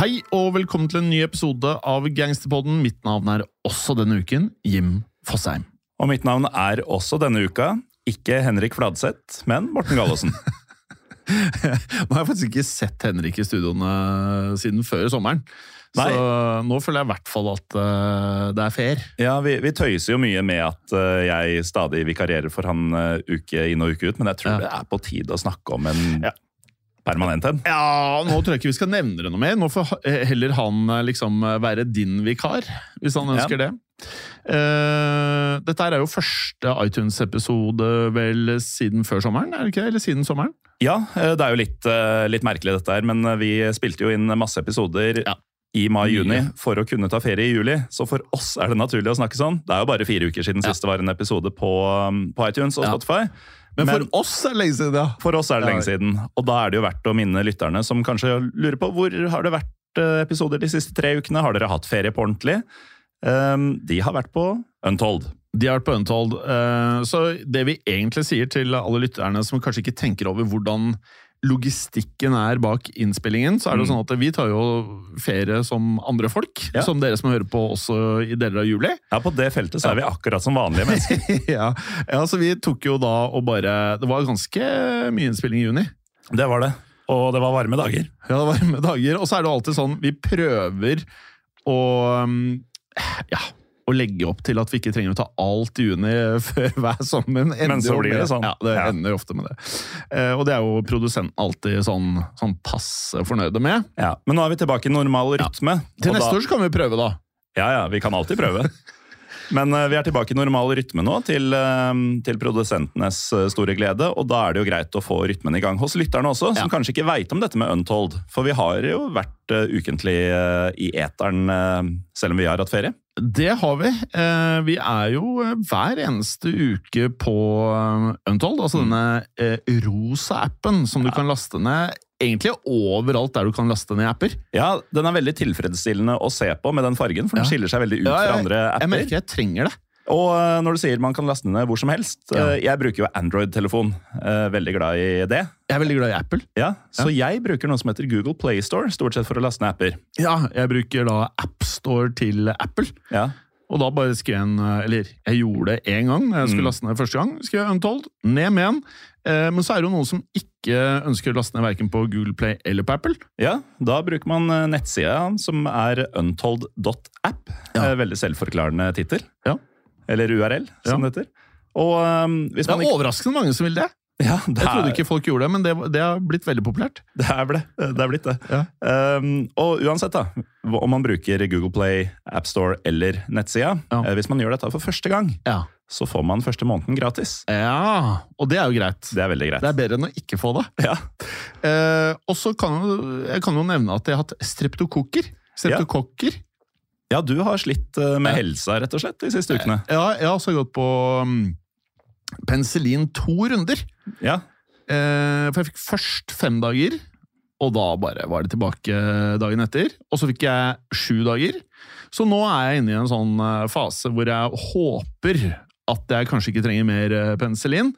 Hei og velkommen til en ny episode av Gangsterpodden. Mitt navn er også denne uken Jim Fosheim. Og mitt navn er også denne uka ikke Henrik Fladseth, men Morten Gallosen. Nå har jeg faktisk ikke sett Henrik i studioene siden før sommeren. Nei. Så nå føler jeg i hvert fall at uh, det er fair. Ja, vi, vi tøyser jo mye med at uh, jeg stadig vikarierer for han uh, uke inn og uke ut, men jeg tror Ja. det er på tide å snakke om en Ja. Permanent en. Ja, Nå tror jeg ikke vi skal nevne det noe mer. Nå får heller han eh, liksom være din vikar, hvis han ønsker det. Uh, dette er jo første iTunes-episode vel siden før sommeren? er det ikke det? Eller siden sommeren? Ja, eh, det er jo litt, eh, litt merkelig dette her, men eh, vi spilte jo inn masse episoder Ja. i mai-juni for å kunne ta ferie i juli, så for oss er det naturlig å snakke sånn. Det er jo bare fire uker siden Ja. siste var en episode på, um, på iTunes og Spotify. Men, Men- for oss er det lenge siden, ja. For oss er det lenge siden, og da er det jo verdt å minne lytterne som kanskje lurer på hvor har det vært eh, episoder de siste tre ukene. Har dere hatt ferie på ordentlig? Um, de har vært på Untold. De har vært på Untold. eh, Så det vi egentlig sier til alle lytterne som kanskje ikke tenker over hvordan logistikken er bak innspillingen, så er det jo Mm. sånn at vi tar jo ferie som andre folk. Ja. Som dere som hører på også i deler av juli. Ja, På det feltet så er vi akkurat som vanlige mennesker. ja. ja, så vi tok jo da og bare Det var ganske mye innspilling i juni. Det var det. Og det var varme dager. Ja, det var varme dager. Og så er det jo alltid sånn, vi prøver å um, Ja, å legge opp til at vi ikke trenger å ta alt i juni før hver sommer. Men så blir det sånn. Ja, det Ja. ender jo ofte med det. Eh, og det er jo produsenten alltid sånn, sånn passe fornøyde med. Ja, Men nå er vi tilbake i normal rytme. Til neste da, år så kan vi prøve, da. Ja, ja, vi kan alltid prøve. Men eh, vi er tilbake i normal rytme nå, til, eh, til produsentenes eh, store glede. Og da er det jo greit å få rytmen i gang hos lytterne også, som kanskje ikke veit om dette med Untold. For vi har jo vært ukentlig i eteren selv om vi har hatt ferie. Det har vi. Vi er jo hver eneste uke på Untold, altså denne eh, rosa appen som du kan laste ned egentlig overalt der du kan laste ned apper. Ja, Den er veldig tilfredsstillende å se på med den fargen, for den Ja. skiller seg veldig ut Ja, fra andre apper. Jeg merker jeg trenger det. Og eh, når du sier man kan laste ned hvor som helst Ja. eh, Jeg bruker jo Android-telefon. eh, Veldig glad i det. Jeg er veldig glad i Apple. Ja, Så jeg bruker noe som heter Google Play Store, stort sett for å laste ned apper. Ja, jeg bruker da AppStore til Apple. Ja, Og da bare skrev jeg en Eller jeg gjorde det én gang jeg skulle Mm. laste ned første gang. Skrev Untold, ned med en. Eh, men så er det jo noen som ikke ønsker å laste ned verken på Google Play eller på Apple. ja Da bruker man eh, nettsida som er untold.app. Ja. Eh, Veldig selvforklarende tittel. Ja. Eller URL, som det heter. Og um, hvis Det man er ikke overraskende mange som vil det. Ja, det, Jeg trodde er, ikke folk gjorde det, men det, det har blitt veldig populært. det, er ble, det er blitt det. Ja. Um, og uansett, da, om man bruker Google Play, AppStore eller nettsida, Ja. eh, hvis man gjør dette for første gang, Ja. så får man første måneden gratis. ja, og det er jo greit. Det er veldig greit. Det er bedre enn å ikke få det. Ja. Uh, og så kan jeg kan jo nevne at jeg har hatt streptokokker. Streptokokker. Ja, du har slitt eh, med helsa, rett og slett, de siste ukene. Ja, jeg har også gått på um, penicillin to runder. Ja, eh, For jeg fikk først fem dager, og da bare var det tilbake dagen etter. Og så fikk jeg sju dager. Så nå er jeg inne i en sånn eh, fase hvor jeg håper at jeg kanskje ikke trenger mer eh, penicillin.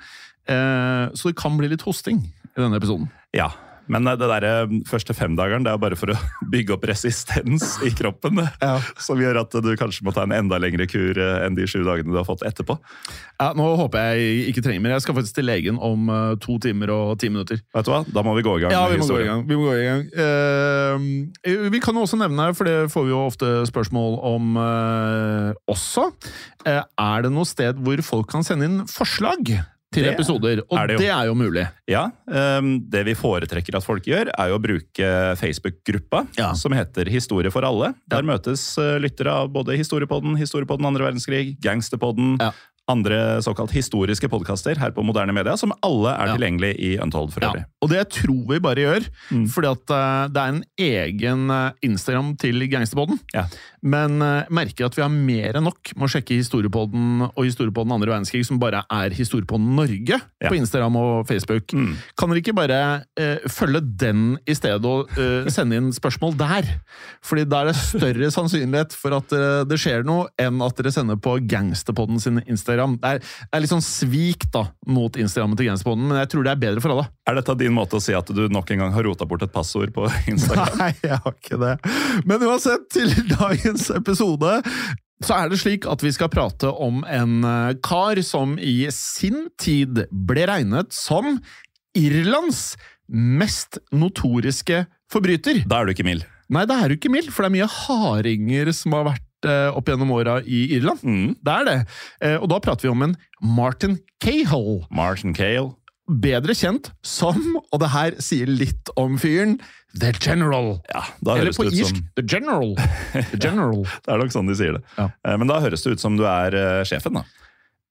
Eh, så det kan bli litt hosting i denne episoden. Ja, men det der eh, første femdageren det er bare for å bygge opp resistens i kroppen. Ja. Som gjør at du kanskje må ta en enda lengre kur eh, enn de sju dagene du har fått etterpå. Ja, Nå håper jeg ikke trenger mer. Jeg skal faktisk til legen om eh, to timer og ti minutter. Vet du hva? Da må vi gå i gang. Ja, vi må gå i gang. Vi, må gå i gang. Uh, vi kan også nevne, for det får vi jo ofte spørsmål om uh, også, uh, er det noe sted hvor folk kan sende inn forslag til Det episoder? Og er det det, er jo mulig. Ja, Um, Det vi foretrekker at folk gjør, er jo å bruke Facebook-gruppa Ja. som heter Historie for alle. Der møtes eh, lyttere av både Historiepodden, Historiepodden andre verdenskrig, Gangsterpodden, Ja. andre såkalt historiske podkaster her på moderne media, som alle er Ja. tilgjengelig i Untold for øvrig. Og det tror vi bare gjør, Mm. fordi at eh, det er en egen eh, Instagram til Gangsterpodden. Ja. Men uh, merker at vi har mer enn nok med å sjekke Historiepodden og Historiepodden andre verdenskrig, som bare er Historiepodden Norge Ja. på Instagram og Facebook. Mm. Kan dere ikke bare uh, følge den i stedet og uh, sende inn spørsmål der? Fordi da er det større sannsynlighet for at uh, det skjer noe, enn at dere sender på Gangsterpodden sin Instagram. Det er, det er litt sånn svik da, mot Instagrammen til Gangsterpodden, men jeg tror det er bedre for alle. Er dette din måte å si at du nok en gang har rota bort et passord på Instagram? Nei, jeg har ikke det. Men uansett, til dagens episode så er det slik at vi skal prate om en eh, kar som i sin tid ble regnet som Irlands mest notoriske forbryter. Da er du ikke mild. Nei, det er du ikke mild, for det er mye hardinger som har vært eh, opp gjennom åra i Irland. Mm. Det er det. Eh, og da prater vi om en Martin Cahill Martin Cale. Bedre kjent som, og det her sier litt om fyren, The General. Ja, da Eller høres på det ut irsk som The General. The General. Det er nok sånn de sier det. Ja. Eh, Men da høres det ut som du er uh, sjefen, da.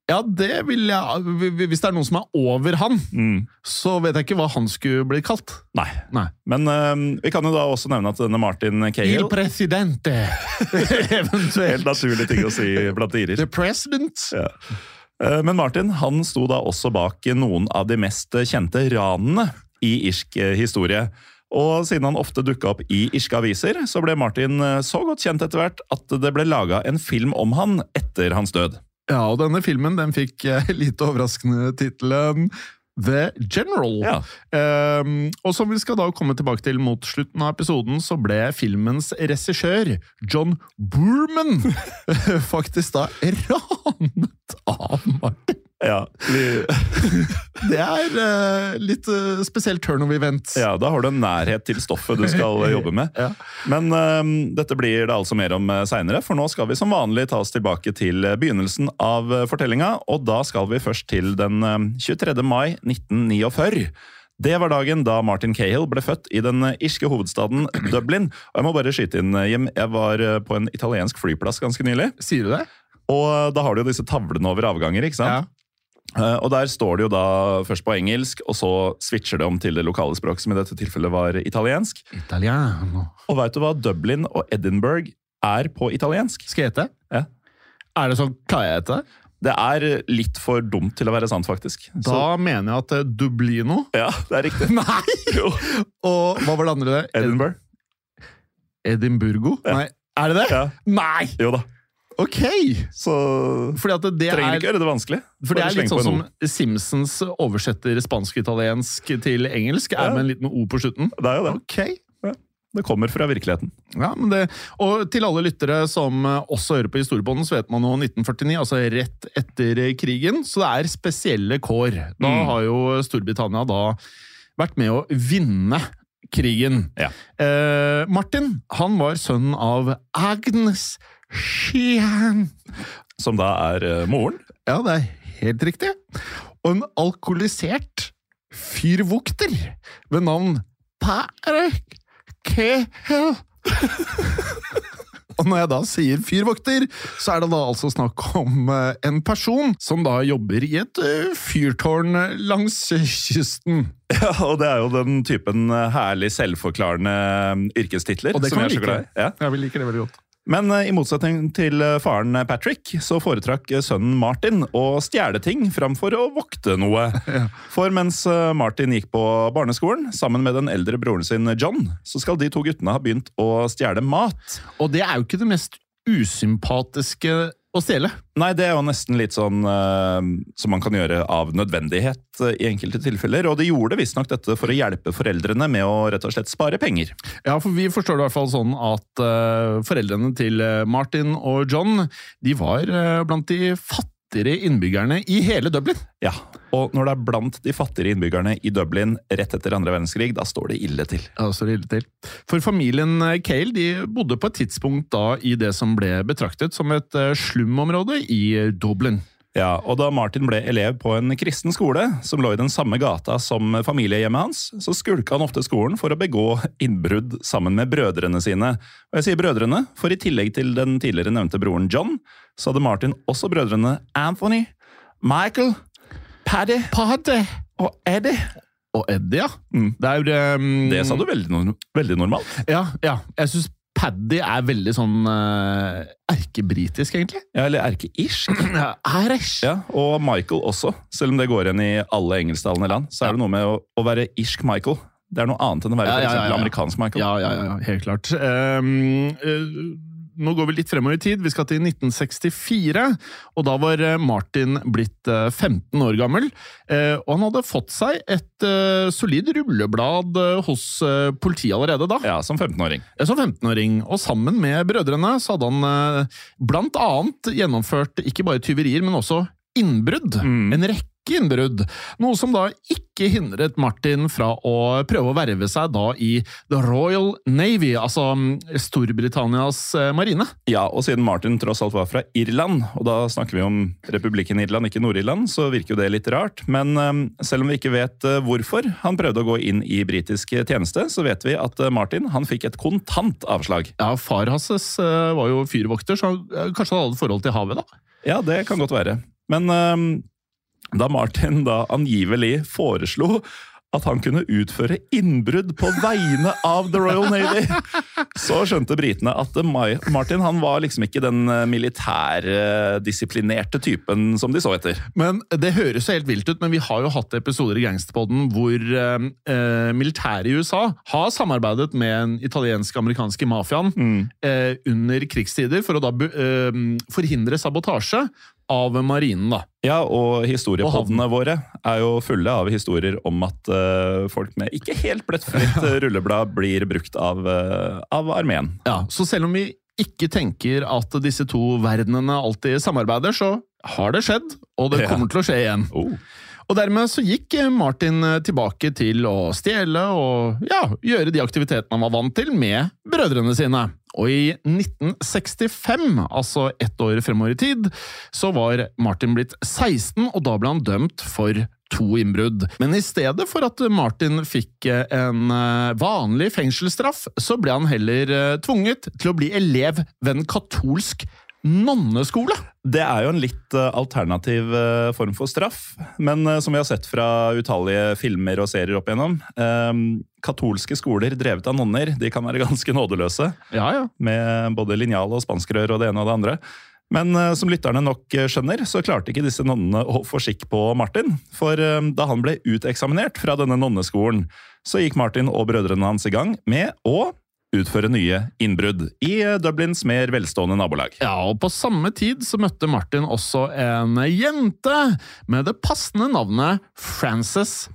Ja, det vil jeg Hvis det er noen som er over han, Mm. så vet jeg ikke hva han skulle bli kalt. Nei. Nei. Men uh, vi kan jo da også nevne at denne Martin Il presidente! Eventuelt. Helt naturlig ting å si blant irer. The president. Ja. Eh, Men Martin han sto da også bak noen av de mest kjente ranene i irsk eh, historie. Og siden han ofte dukka opp i irske aviser, så ble Martin eh, så godt kjent etter hvert at det ble laga en film om han etter hans død. Ja, og denne filmen den fikk lite overraskende tittelen The General. Ja. Um, og som vi skal da komme tilbake til mot slutten av episoden, så ble filmens regissør, John Boorman, faktisk da ranet av Martin. Ja, Det er eh, litt uh, spesielt turnover-event. ja, da har du en nærhet til stoffet du skal eh, jobbe med. Ja. Men eh, dette blir det altså mer om uh, seinere, for nå skal vi som vanlig ta oss tilbake til eh, begynnelsen av uh, fortellinga, og da skal vi først til den eh, 23. mai 1949. Det var dagen da Martin Cahill ble født i den eh, irske hovedstaden Dublin. Og jeg må bare skyte inn, eh, Jim, jeg var eh, på en italiensk flyplass ganske nylig. Sier du det? Og eh, da har du jo disse tavlene over avganger, ikke sant? Eh, Og der står det jo da først på engelsk, og så switcher det om til det lokale språket, som i dette tilfellet var italiensk. Italiano. Og veit du hva Dublin og Edinburgh er på italiensk? Skal jeg hete? Ja. Er det sånn, Klarer jeg hete det? Er litt for dumt til å være sant, faktisk. Da mener jeg at er Dublino. ja, det er riktig. Nei! Jo. Og hva var det andre? Edinburgh. Edinburgo? Ja. Nei, er det det? Ja. Nei! Jo da. Ok! Så Fordi at det trenger er ikke gjøre det vanskelig. For det er litt sånn som. Simpsons oversetter spansk-italiensk til engelsk, er Ja. med en liten O på slutten. Det er jo det. Ok. Det kommer fra virkeligheten. Ja, men det, og til alle lyttere som også hører på Historiebånden, så vet man jo 1949, altså rett etter krigen, så det er spesielle kår. Da Mm. har jo Storbritannia da vært med å vinne krigen. Ja. Eh, Martin, han var sønn av Agnes Sheehan. Som da er eh, moren. Ja, det er helt riktig. Og en alkoholisert fyrvokter ved navn Parek Kehel. Og når jeg da sier fyrvokter, så er det da altså snakk om eh, en person som da jobber i et eh, fyrtårn langs kysten. Ja, og det er jo den typen herlig selvforklarende yrkestitler Og det kan vi like. Ja. Ja, vi liker det veldig godt. Men eh, i motsetning til eh, faren Patrick, så foretrakk eh, sønnen Martin å stjele ting framfor å vokte noe. For mens eh, Martin gikk på barneskolen sammen med den eldre broren sin John, så skal de to guttene ha begynt å stjele mat. Og det er jo ikke det mest usympatiske å stjele. Nei, det er jo nesten litt sånn uh, som man kan gjøre av nødvendighet uh, i enkelte tilfeller. Og de gjorde visstnok dette for å hjelpe foreldrene med å rett og slett spare penger. Ja, for vi forstår det i hvert fall sånn at uh, foreldrene til Martin og John, de var blant de fattigere innbyggerne i hele Dublin. Ja, Og når det er blant de fattigere innbyggerne i Dublin rett etter andre verdenskrig, da står det ille til. Ja, det står ille til. For familien eh, Cale de bodde på et tidspunkt da i det som ble betraktet som et eh, slumområde i Dublin. Ja, og Da Martin ble elev på en kristen skole som lå i den samme gata som familiehjemmet hans, så skulka han ofte skolen for å begå innbrudd sammen med brødrene sine. Og jeg sier brødrene, for i tillegg til den tidligere nevnte broren John, så hadde Martin også brødrene Anthony, Michael, Paddy Paddy og Eddie. og Eddie, ja. Det er um, Det sa du veldig, veldig normalt. Ja, ja. Jeg syns Paddy er veldig sånn uh, erkebritisk, egentlig. Ja, Eller erkeirsk. Ja, Irish. Ja, og Michael også. Selv om det går igjen i alle engelsktalende land, så er det noe med å, å være irsk Michael. Det er noe annet enn å være Ja, ja, ja, amerikansk Michael. Ja, ja, ja, helt klart. Um, eh, nå går vi litt fremover i tid. Vi skal til 1964. Og da var eh, Martin blitt eh, 15 år gammel. eh, Og han hadde fått seg et eh, solid rulleblad eh, hos eh, politiet allerede da. Ja, som 15-åring. Eh, Som 15-åring. Og sammen med brødrene så hadde han eh, blant annet gjennomført ikke bare tyverier, men også innbrudd. Mm. En rekke innbrudd. Noe som da ikke hindret Martin fra å prøve å verve seg da i The Royal Navy, altså mm, Storbritannias eh, marine. Ja, og siden Martin tross alt var fra Irland, og da snakker vi om republikken Irland, ikke Nord-Irland, så virker jo det litt rart. Men eh, selv om vi ikke vet eh, hvorfor han prøvde å gå inn i britisk tjeneste, så vet vi at Martin han fikk et kontant avslag. Ja, Far hans var jo fyrvokter, så kanskje han hadde et forhold til havet, da? Ja, det kan godt være. Men da Martin da angivelig foreslo at han kunne utføre innbrudd på vegne av The Royal Navy, så skjønte britene at Martin han var liksom ikke den eh, militærdisiplinerte typen som de så etter. Men Det høres jo helt vilt ut, men vi har jo hatt episoder i Gangsterpodden hvor eh, eh, militæret i USA har samarbeidet med den italiensk-amerikanske mafiaen eh, under krigstider for å da eh, forhindre sabotasje av marinen. da. Ja, og historiepodene våre er jo fulle av historier om at uh, folk med ikke helt blettfritt eh, rulleblad blir brukt av, uh, av armeen. Ja, Så selv om vi ikke tenker at disse to verdenene alltid samarbeider, så har det skjedd, og det Ja. kommer til å skje igjen. Oh. Og dermed så gikk eh, Martin tilbake til å stjele og ja, gjøre de aktivitetene han var vant til med brødrene sine. Og i 1965, altså ett år fremover i tid, så var Martin blitt 16, og da ble han dømt for to innbrudd. Men i stedet for at Martin fikk eh, en eh, vanlig fengselsstraff, så ble han heller eh, tvunget til å bli elev ved en katolsk nonneskole. Det er jo en litt eh, alternativ eh, form for straff, men eh, som vi har sett fra utallige filmer og serier opp igjennom, katolske skoler drevet av nonner de kan være ganske nådeløse, Ja, ja. med både linjal og spanskrør og det ene og det andre. Men som lytterne nok skjønner, så klarte ikke disse nonnene å få skikk på Martin. For da han ble uteksaminert fra denne nonneskolen, så gikk Martin og brødrene hans i gang med å utføre nye innbrudd i eh, Dublins mer velstående nabolag. Ja, og på samme tid så møtte Martin også en jente med det passende navnet Frances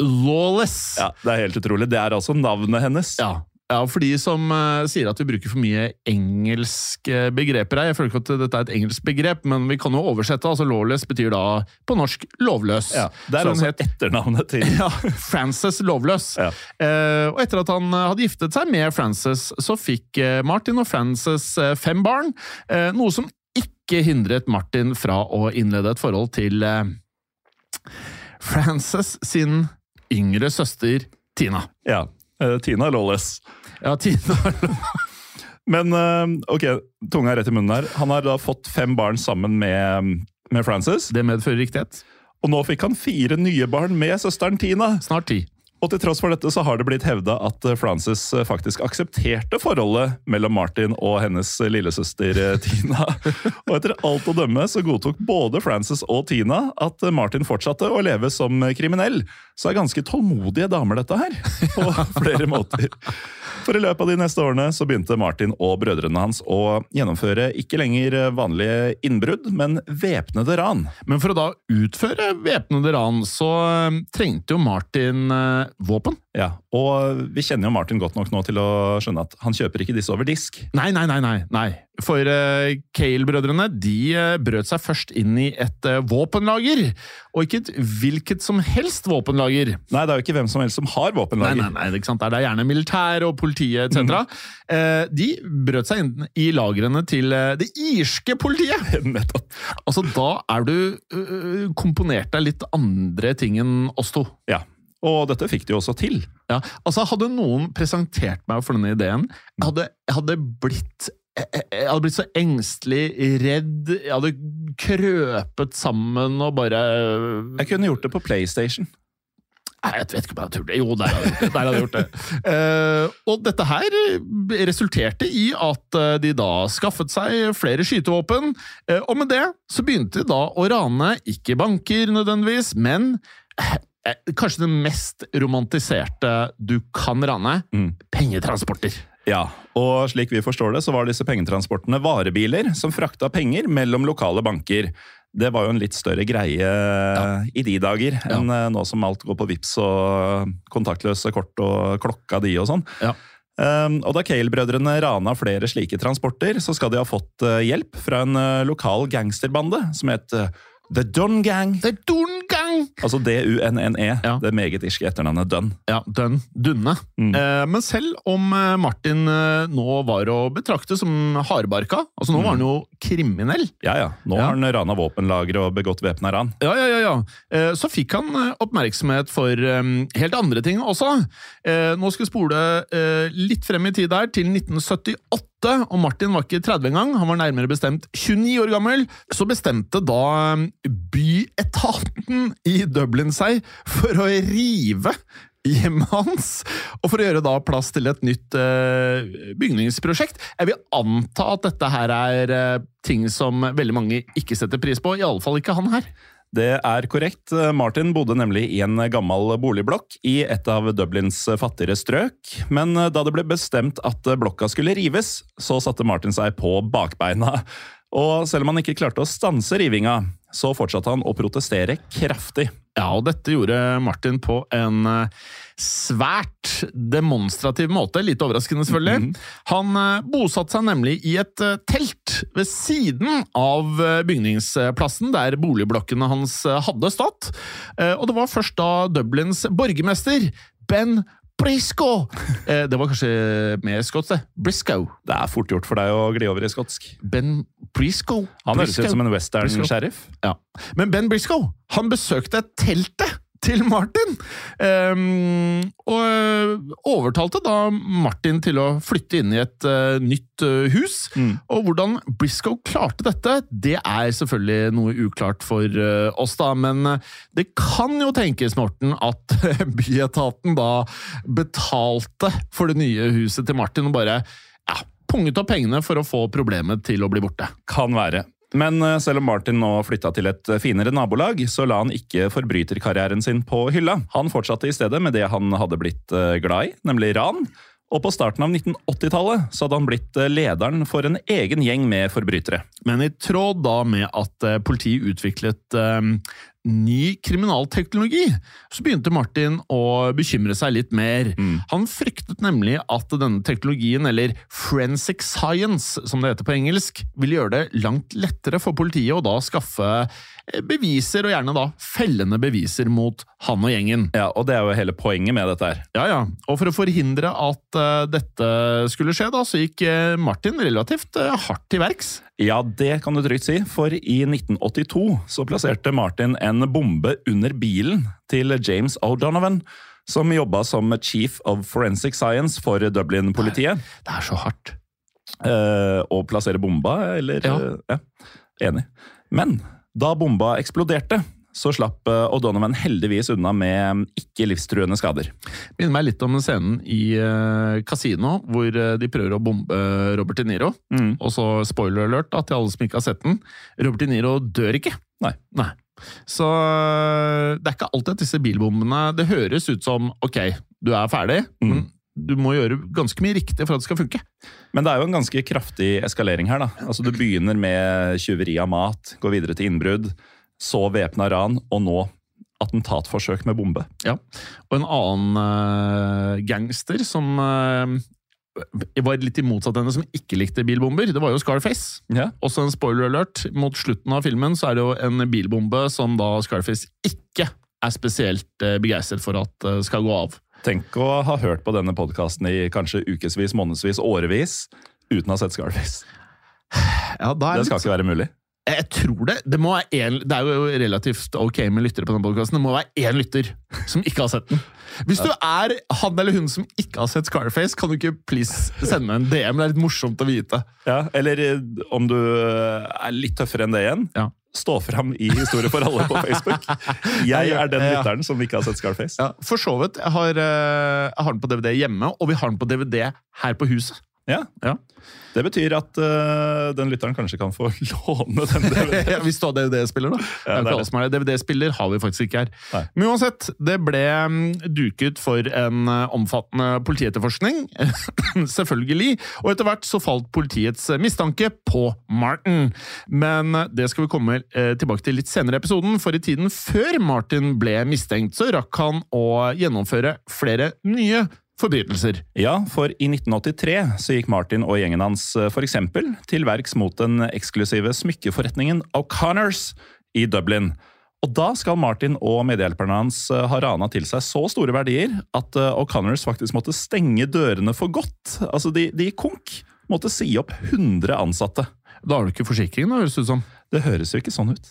Lawless. Ja, Det er helt utrolig. Det er altså navnet hennes. Ja, ja, for de som uh, sier at vi bruker for mye engelske begreper her. Jeg føler ikke at dette er et engelsk begrep, men vi kan jo oversette. altså Lawless betyr da på norsk lovløs. Ja, det er Så altså het- etternavnet til ja, Frances Lovløs. Ja. Uh, og etter at han eh, hadde giftet seg med Frances, så fikk uh, Martin og Frances fem barn. Noe som ikke hindret Martin fra å innlede et forhold til Frances sin yngre søster Tina. Ja, Tina Lawless. Ja, Tina Men eh, ok, tunga er rett i munnen her. Han har da fått fem barn sammen med, med Frances. Det medfører riktighet. Og nå fikk han fire nye barn med søsteren Tina. Snart ti. Og til tross for dette så har det blitt hevda at eh, Frances eh, faktisk aksepterte forholdet mellom Martin og hennes lillesøster Tina. Og etter alt å dømme så godtok både Frances og Tina at Martin fortsatte å leve som kriminell. Så er ganske tålmodige damer dette her, på flere måter. For i løpet av de neste årene så begynte Martin og brødrene hans å gjennomføre ikke lenger vanlige innbrudd, men væpnede ran. Men for å da utføre væpnede ran, så eh, trengte jo Martin eh, våpen. Ja, Og vi kjenner jo Martin godt nok nå til å skjønne at han kjøper ikke disse over disk. Nei, nei, nei. nei, nei. For uh, Kale-brødrene de uh, brøt seg først inn i et uh, våpenlager. Og ikke et hvilket som helst våpenlager. Nei, det er jo ikke hvem som helst som har våpenlager. Nei, nei, nei, ikke sant? Det er gjerne militæret og politiet etc. Mm. de brøt seg inn i lagrene til det irske politiet! Nettopp. Altså, da er du komponert deg litt andre ting enn oss to. Ja. Og dette fikk de også til. Ja, altså Hadde noen presentert meg for denne ideen, jeg hadde, jeg hadde blitt jeg hadde blitt så engstelig, redd, jeg hadde krøpet sammen og bare Jeg kunne gjort det på PlayStation. Nei, jeg vet ikke om jeg hadde turt det. Jo, der hadde jeg gjort det. Hadde jeg gjort det. Uh, og dette her resulterte i at eh, de da skaffet seg flere skytevåpen. Uh, og med det så begynte de da å rane ikke banker nødvendigvis, men kanskje det mest romantiserte du kan rane mm. pengetransporter. Ja, og slik vi forstår det, så var disse pengetransportene varebiler som frakta penger mellom lokale banker. Det var jo en litt større greie ja. i de dager enn ja. nå som alt går på VIPS og kontaktløse kort og klokka di og sånn. Ja. Um, og da Cale-brødrene rana flere slike transporter, så skal de ha fått uh, hjelp fra en lokal gangsterbande som het The Dunn Gang. The Dunn Gang! Altså D-U-N-N-E. Ja. Det meget irske etternavnet Dunn. Ja, Dunn. Dunne. Mm. Eh, men selv om eh, Martin eh, nå var å betrakte som hardbarka, altså nå mm. var han jo kriminell Ja, ja. Nå ja. har han rana våpenlagre og begått væpna ran. Ja, ja, ja, ja. Eh, så fikk han eh, oppmerksomhet for eh, helt andre ting også. nå skal vi spole litt frem i tid der, til 1978 og Martin var ikke 30 engang, han var nærmere bestemt 29 år gammel, så bestemte da um, byetaten i Dublin seg for å rive hjemmet hans, og for å gjøre da plass til et nytt uh, bygningsprosjekt. Jeg vil anta at dette her er uh, ting som veldig mange ikke setter pris på, iallfall ikke han her. Det er korrekt. Martin bodde nemlig i en gammel boligblokk i et av Dublins fattigere strøk. Men da det ble bestemt at blokka skulle rives, så satte Martin seg på bakbeina. Og selv om han ikke klarte å stanse rivinga, så fortsatte han å protestere kraftig. Ja, og dette gjorde Martin på en eh, svært demonstrativ måte. Litt overraskende, selvfølgelig. Mm -hmm. Han eh, bosatte seg nemlig i et eh, telt ved siden av bygningsplassen der boligblokkene hans hadde stått. Og det var først da Dublins borgermester, Ben Briscoe! Eh, det var kanskje mer skotsk, det. Briscoe. Det er fort gjort for deg å gli over i skotsk. Ben Briscoe. Han høres ut som en western-sheriff. Ja. Men Ben Briscoe han besøkte teltet til Martin! Um, og eh, overtalte da Martin til å flytte inn i et uh, nytt uh, hus. Mm. Og hvordan Briscoe klarte dette, det er selvfølgelig noe uklart for uh, oss, da. Men det kan jo tenkes, Morten, at byetaten da betalte for det nye huset til Martin og bare ja, punget opp pengene for å få problemet til å bli borte. Kan være. Men eh, selv om Martin nå flytta til et eh, finere nabolag, så la han ikke forbryterkarrieren sin på hylla. Han fortsatte i stedet med det han hadde blitt eh, glad i, nemlig ran. Og på starten av 1980-tallet så hadde han blitt lederen for en egen gjeng med forbrytere. Men i tråd da med at politiet utviklet ny kriminalteknologi, så begynte Martin å bekymre seg litt mer. Mm. Han fryktet nemlig at denne teknologien, eller forensic science som det heter på engelsk, ville gjøre det langt lettere for politiet å da skaffe eh, beviser, og gjerne da fellende beviser mot han og gjengen. Ja, Og det er jo hele poenget med dette her. Ja, ja. Og for å forhindre at uh, dette skulle skje, da, så gikk uh, Martin relativt uh, hardt til verks. Ja, det kan du trygt si, for i 1982 så plasserte Martin en bombe under bilen til James O'Donovan, som jobba som chief of forensic science for Dublin-politiet. Det er så hardt. Eh, å plassere bomba, eller? Ja. ja. Enig. Men da bomba eksploderte, så slapp eh, O'Donovan heldigvis unna med ikke livstruende skader. Minner meg litt om scenen i uh, Casino, hvor eh, de prøver å bombe Robert De Niro. Mm. Og så spoiler alert da, til alle som ikke har sett den. Robert De Niro dør ikke. Nei. Nei. Så det er ikke alltid at disse bilbombene Det høres ut som ok, du er ferdig, Mm. men du må gjøre ganske mye riktig for at det skal funke. Men det er jo en ganske kraftig eskalering her. da. Altså Du begynner med tyveri av mat, går videre til innbrudd, så væpna ran, og nå attentatforsøk med bombe. Ja. Og en annen uh, gangster som uh, var litt i motsatt ende, som ikke likte bilbomber, det var jo Scarface. Ja. Også en spoiler alert. Mot slutten av filmen så er det jo en bilbombe som da Scarface ikke er spesielt øh, begeistret for at skal gå av. Tenk å ha hørt på denne podkasten i kanskje ukevis, månedsvis, årevis uten å ha sett Scarface. Ja, da er Det skal ikke være mulig. Jeg tror det. Det, må være en, det er jo relativt ok med lyttere på denne podkasten. Det må være én lytter som ikke har sett den. Hvis du er han eller hun som ikke har sett Scarface, kan du ikke please sende en DM? Det er litt morsomt å vite. Ja, Eller eh, om du eh, er litt tøffere enn det igjen. Ja. Stå fram i Historie for alle på Facebook. Jeg er den lytteren som ikke har sett Scarface. Ja, for så vidt. Jeg har, eh, jeg har den på DVD hjemme, og vi har den på DVD her på huset. Ja. Ja. Det betyr at uh, den lytteren kanskje kan få låne den DVD-en. Ja, Hvis du har DVD-spiller, da. Ja, Det er det er. DVD-spiller har vi faktisk ikke her. Nei. Men uansett, det ble mm, duket for en eh, omfattende politietterforskning. Selvfølgelig. Og etter hvert så falt politiets mistanke på Martin. Men det skal vi komme eh, tilbake til litt senere i episoden, for i tiden før Martin ble mistenkt, så rakk han å gjennomføre flere nye forbrytelser. Ja, for i 1983 så gikk Martin og gjengen hans f.eks. for eksempel til verks mot den eksklusive smykkeforretningen O'Connors i Dublin. Og da skal Martin og medhjelperne hans eh, ha rana til seg så store verdier at eh, O'Connors faktisk måtte stenge dørene for godt. Altså, de, de konk. Måtte si opp 100 ansatte. Da har du ikke forsikring, da, høres det ut som. Det høres jo ikke sånn ut.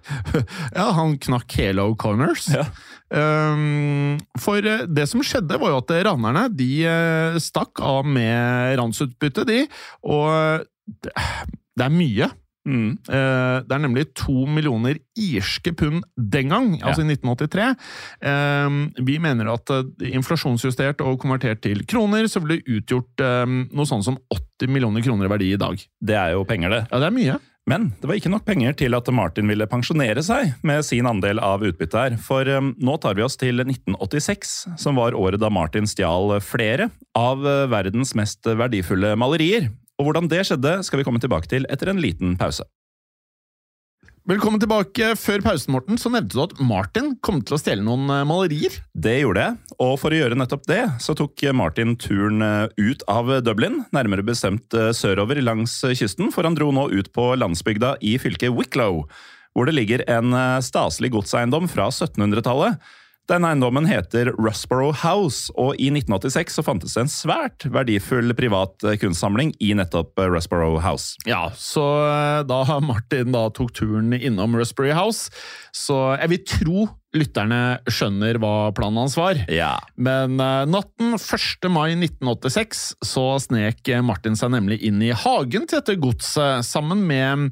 Ja, han knakk hele O'Connors. Ja. Um, for eh, det som skjedde, var jo at ranerne de eh, stakk av med ransutbyttet, de. Og det er mye. Mm. Eh, Det er nemlig to millioner irske pund den gang, altså i 1983. Eh, Vi mener at eh, inflasjonsjustert og konvertert til kroner, så ville det utgjort eh, noe sånn som 80 millioner kroner i verdi i dag. Det er jo penger, det. Ja, det er mye. Men det var ikke nok penger til at Martin ville pensjonere seg med sin andel av utbyttet her. For um, nå tar vi oss til 1986, som var året da Martin stjal flere av uh, verdens mest verdifulle malerier. Og hvordan det skjedde, skal vi komme tilbake til etter en liten pause. Velkommen tilbake. Før pausen, Morten, så nevnte du at Martin kom til å stjele noen eh, malerier. Det gjorde jeg, og for å gjøre nettopp det, så tok Martin turen uh, ut av Dublin, nærmere bestemt uh, sørover langs kysten, for han dro nå ut på landsbygda i fylket Wicklow, hvor det ligger en staselig godseiendom fra 1700-tallet. Den eiendommen heter Rusborough House, og i 1986 så fantes det en svært verdifull privat uh, kunstsamling i nettopp uh, Rusborough House. Ja, så eh, da Martin da tok turen innom Rusbury House, så jeg vil tro lytterne skjønner hva planen hans var. Ja. Men uh, natten 1. mai 1986 så snek Martin seg nemlig inn i hagen til dette godset sammen med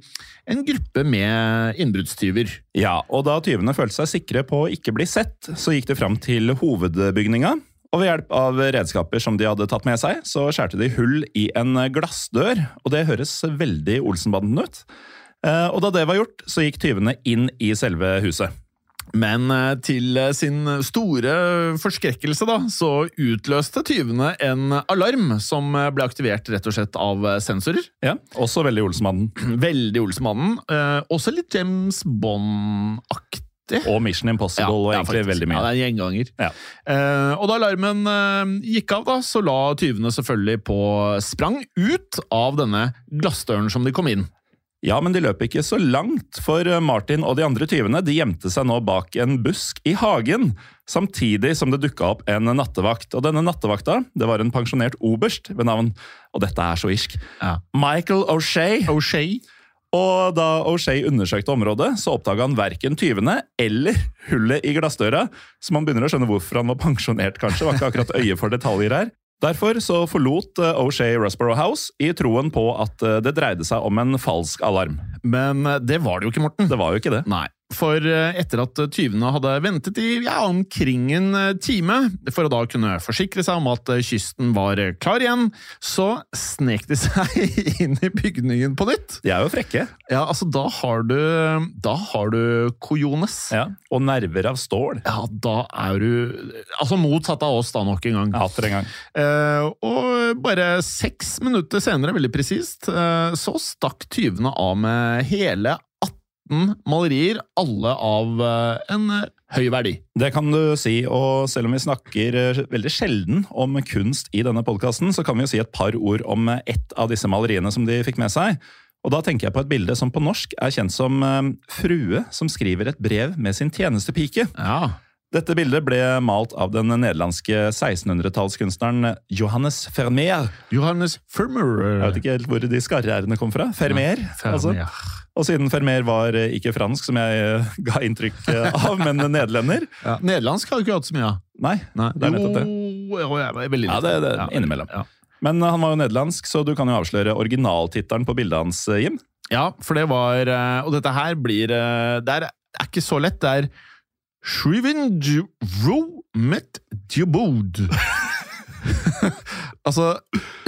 en gruppe med innbruddstyver. Ja, og da tyvene følte seg sikre på å ikke bli sett, så gikk de fram til hovedbygninga. Og ved hjelp av redskaper som de hadde tatt med seg, så skjærte de hull i en glassdør. Og det høres veldig Olsenbanden ut. Uh, Og da det var gjort, så gikk tyvene inn i selve huset. Men eh, til eh, sin store forskrekkelse da, så utløste tyvene en alarm som ble aktivert rett og slett av eh, sensorer. Ja, Også veldig Olsmannen. Veldig Olsemannen. Eh, også litt James Bond-aktig. Og Mission Impossible og egentlig ja, veldig Ja, mye. det er en gjenganger. Ja. Eh, og da alarmen eh, gikk av, da, så la tyvene selvfølgelig på sprang ut av denne glassdøren som de kom inn. Ja, men de løp ikke så langt, for Martin og de andre tyvene de gjemte seg nå bak en busk i hagen, samtidig som det dukka opp en nattevakt. Og denne nattevakta det var en pensjonert oberst ved navn Og dette er så irsk. Ja. Michael O'Shea. O'Shea. Og da O'Shea undersøkte området, så oppdaga han verken tyvene eller hullet i glassdøra, så man begynner å skjønne hvorfor han var pensjonert, kanskje. Var ikke akkurat øye for detaljer her. Derfor så forlot O'Shay O'Shea Rusborough House i troen på at eh, det dreide seg om en falsk alarm. Men eh, det var det jo ikke, Morten. Det var jo ikke det. Nei. For eh, etter at tyvene hadde ventet i ja, omkring en eh, time, for å da kunne forsikre seg om at eh, kysten var klar igjen, så snek de seg inn i bygningen på nytt. De er jo frekke. Ja, altså, da har du Da har du kojones. Ja. Og nerver av stål. Ja, da er du Altså motsatt av oss, da, nok en gang. Atter en gang. Eh, og bare seks minutter senere, veldig presist, eh, så stakk tyvene av med hele 18 malerier, alle av eh, en eh, høy verdi. Det kan du si, og selv om vi snakker eh, veldig sjelden om kunst i denne podkasten, så kan vi jo si et par ord om ett av disse maleriene som de fikk med seg. Og da tenker jeg på et bilde som på norsk er kjent som Frue som skriver et brev med sin tjenestepike. Ja. Dette bildet ble malt av den nederlandske 1600-tallskunstneren Johannes Vermeer. Johannes Firmer. Jeg vet ikke helt hvor de skarre-r-ene kom fra. Vermeer. Altså. Og siden Fermer var eh, ikke fransk, som jeg eh, ga inntrykk eh, av, men nederlender Ja. Nederlandsk har du ikke hatt så mye av. Nei, det er nettopp det. Jo, jeg er veldig Ja, det, det, Ja, innimellom. Ja. Men han var jo nederlandsk, så du kan jo avsløre originaltittelen på bildet hans, Jim. ja, for det var Og dette her blir Det er, er ikke så lett. Det er Shriven Ro Met Djubod. altså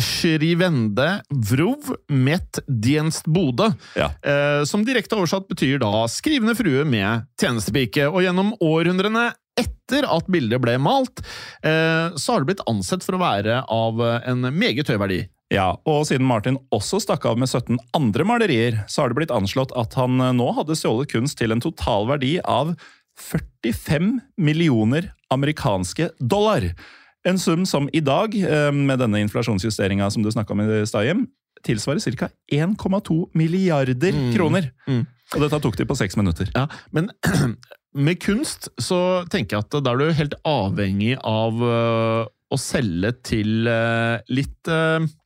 Shrivende Vrov Met Dienst Bode. Ja. Eh, som direkte oversatt betyr da skrivende frue med tjenestepike. Og gjennom århundrene etter at bildet ble malt, eh, så har det blitt ansett for å være av en meget høy verdi. Ja, og siden Martin også stakk av med 17 andre malerier, så har det blitt anslått at han eh, nå hadde stjålet kunst til en total verdi av 45 millioner amerikanske dollar. En sum som i dag, eh, med denne inflasjonsjusteringa som du snakka om i Stahjem, tilsvarer ca. 1,2 milliarder Mm. kroner. Mm. Og dette tok de på seks minutter. Ja, men med kunst så tenker jeg at da er du helt avhengig av øh, å selge til øh, litt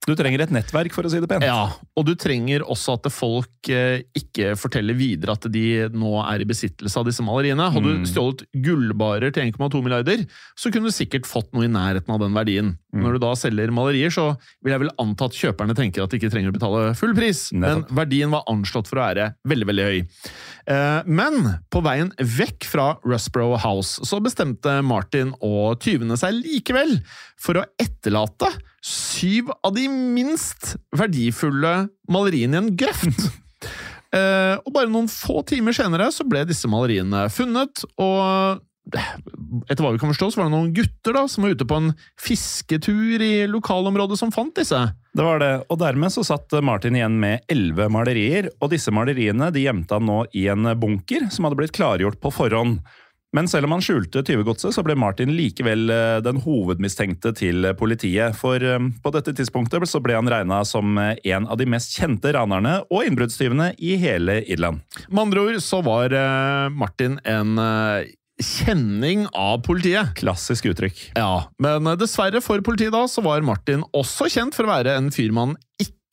Du trenger et nettverk, for å si det pent. Ja, og du trenger også at folk øh, ikke forteller videre at de nå er i besittelse av disse maleriene. Hadde Mm. du stjålet gullbarer til 1,2 milliarder, så kunne du sikkert fått noe i nærheten av den verdien. Mm. Når du da selger malerier, så vil jeg vel anta at kjøperne tenker at de ikke trenger å betale full pris, Nettopp. men verdien var anslått for å være veldig, veldig høy. Eh, Men på veien vekk fra Rusbrough House så bestemte Martin og tyvene seg likevel for å etterlate syv av de minst verdifulle maleriene i en grøft. Eh, Og bare noen få timer senere så ble disse maleriene funnet, og etter hva vi kan forstå, så var det noen gutter da, som var ute på en fisketur i lokalområdet som fant disse. Det var det, og dermed så satt Martin igjen med elleve malerier, og disse maleriene de gjemte han nå i en bunker som hadde blitt klargjort på forhånd. Men selv om han skjulte tyvegodset, så ble Martin likevel eh, den hovedmistenkte til politiet. For eh, på dette tidspunktet så ble han regna som eh, en av de mest kjente ranerne og innbruddstyvene i hele Irland. Med andre ord så var Martin en kjenning av politiet. Klassisk uttrykk. Ja, men dessverre for politiet da, så var Martin også kjent for å være en fyr man ikke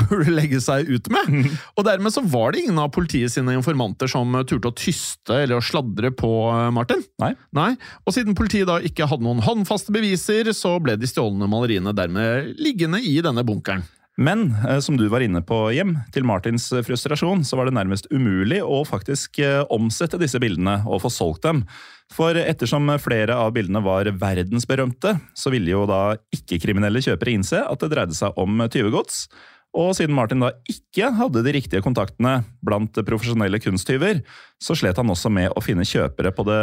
burde legge seg ut med. Og dermed så var det ingen av politiet sine informanter som turte å tyste eller å sladre på eh, Martin. Nei. Nei. Og siden politiet da ikke hadde noen håndfaste beviser, så ble de stjålne maleriene dermed liggende i denne bunkeren. Men eh, som du var inne på, Hjem, til Martins eh, frustrasjon, så var det nærmest umulig å faktisk eh, omsette disse bildene og få solgt dem. For ettersom flere av bildene var verdensberømte, så ville jo da ikke-kriminelle kjøpere innse at det dreide seg om tyvegods. Og siden Martin da ikke hadde de riktige kontaktene blant profesjonelle kunsttyver, så slet han også med å finne kjøpere på det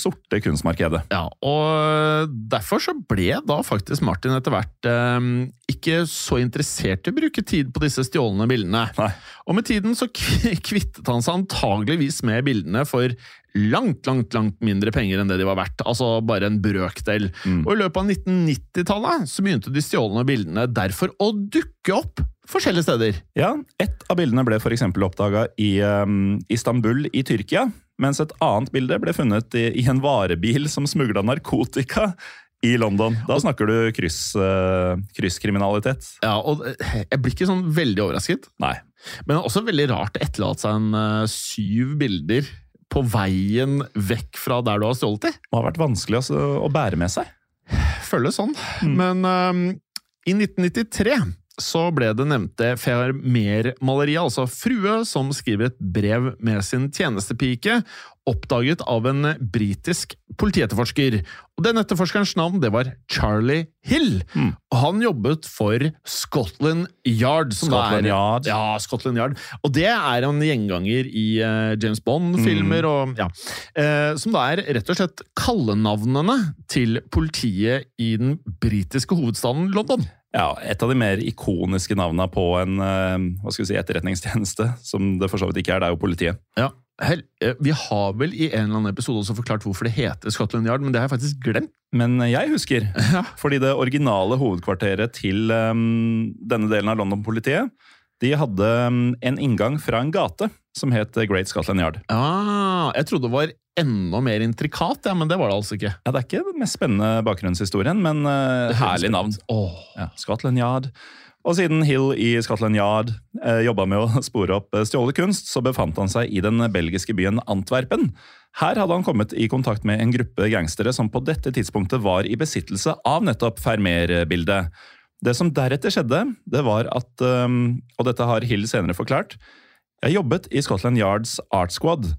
sorte kunstmarkedet. Ja, og derfor så ble da faktisk Martin etter hvert eh, ikke så interessert i å bruke tid på disse stjålne bildene. Nei. Og med tiden så kvittet han seg antageligvis med bildene for langt, langt, langt mindre penger enn det de var verdt. Altså bare en brøkdel. Og i løpet av 1990-tallet så begynte de stjålne bildene derfor å dukke opp forskjellige steder. Ja, Ett av bildene ble f.eks. oppdaga i um, Istanbul i Tyrkia, mens et annet bilde ble funnet i, i en varebil som smugla narkotika i London. Da snakker du kryss, uh, krysskriminalitet. Ja, og eh, jeg blir ikke sånn veldig overrasket. Nei. Men det er også veldig rart å etterlate seg en uh, syv bilder på veien vekk fra der du har stjålet de. Det har vært vanskelig altså, å bære med seg. Føles sånn. Men um, i 1993 så ble det nevnte Fermer-maleriet, altså frue som skriver et brev med sin tjenestepike, oppdaget av en britisk politietterforsker. Og Den etterforskerens navn det var Charlie Hill. Mm. Og Han jobbet for Scotland Yard. Scotland er, Yard. Ja, Scotland Yard. Og det er en gjenganger i uh, James Bond-filmer. og ja, uh, Som da er rett og slett kallenavnene til politiet i den britiske hovedstaden London. Ja, Et av de mer ikoniske navnene på en eh, hva skal vi si, etterretningstjeneste, som det for så vidt ikke er, det er jo politiet. Ja, Hell, eh, Vi har vel i en eller annen episode også forklart hvorfor det heter Scotland Yard, men det har jeg faktisk glemt. Men jeg husker, fordi det originale hovedkvarteret til um, denne delen av London-politiet, de hadde um, en inngang fra en gate som het Great Scotland Yard. Ah, jeg trodde det var enda mer intrikat, ja, men det var det altså ikke. Ja, Det er ikke den mest spennende bakgrunnshistorien, men uh, herlig navn. Oh. Ja, Scotland Yard. Og siden Hill i Scotland Yard eh, jobba med å spore opp eh, stjålet kunst, så befant han seg i den belgiske byen Antwerpen. Her hadde han kommet i kontakt med en gruppe gangstere som på dette tidspunktet var i besittelse av nettopp Fermer-bildet. Det som deretter skjedde, det var at, um, og dette har Hill senere forklart, jeg jobbet i Scotland Yards Art Squad.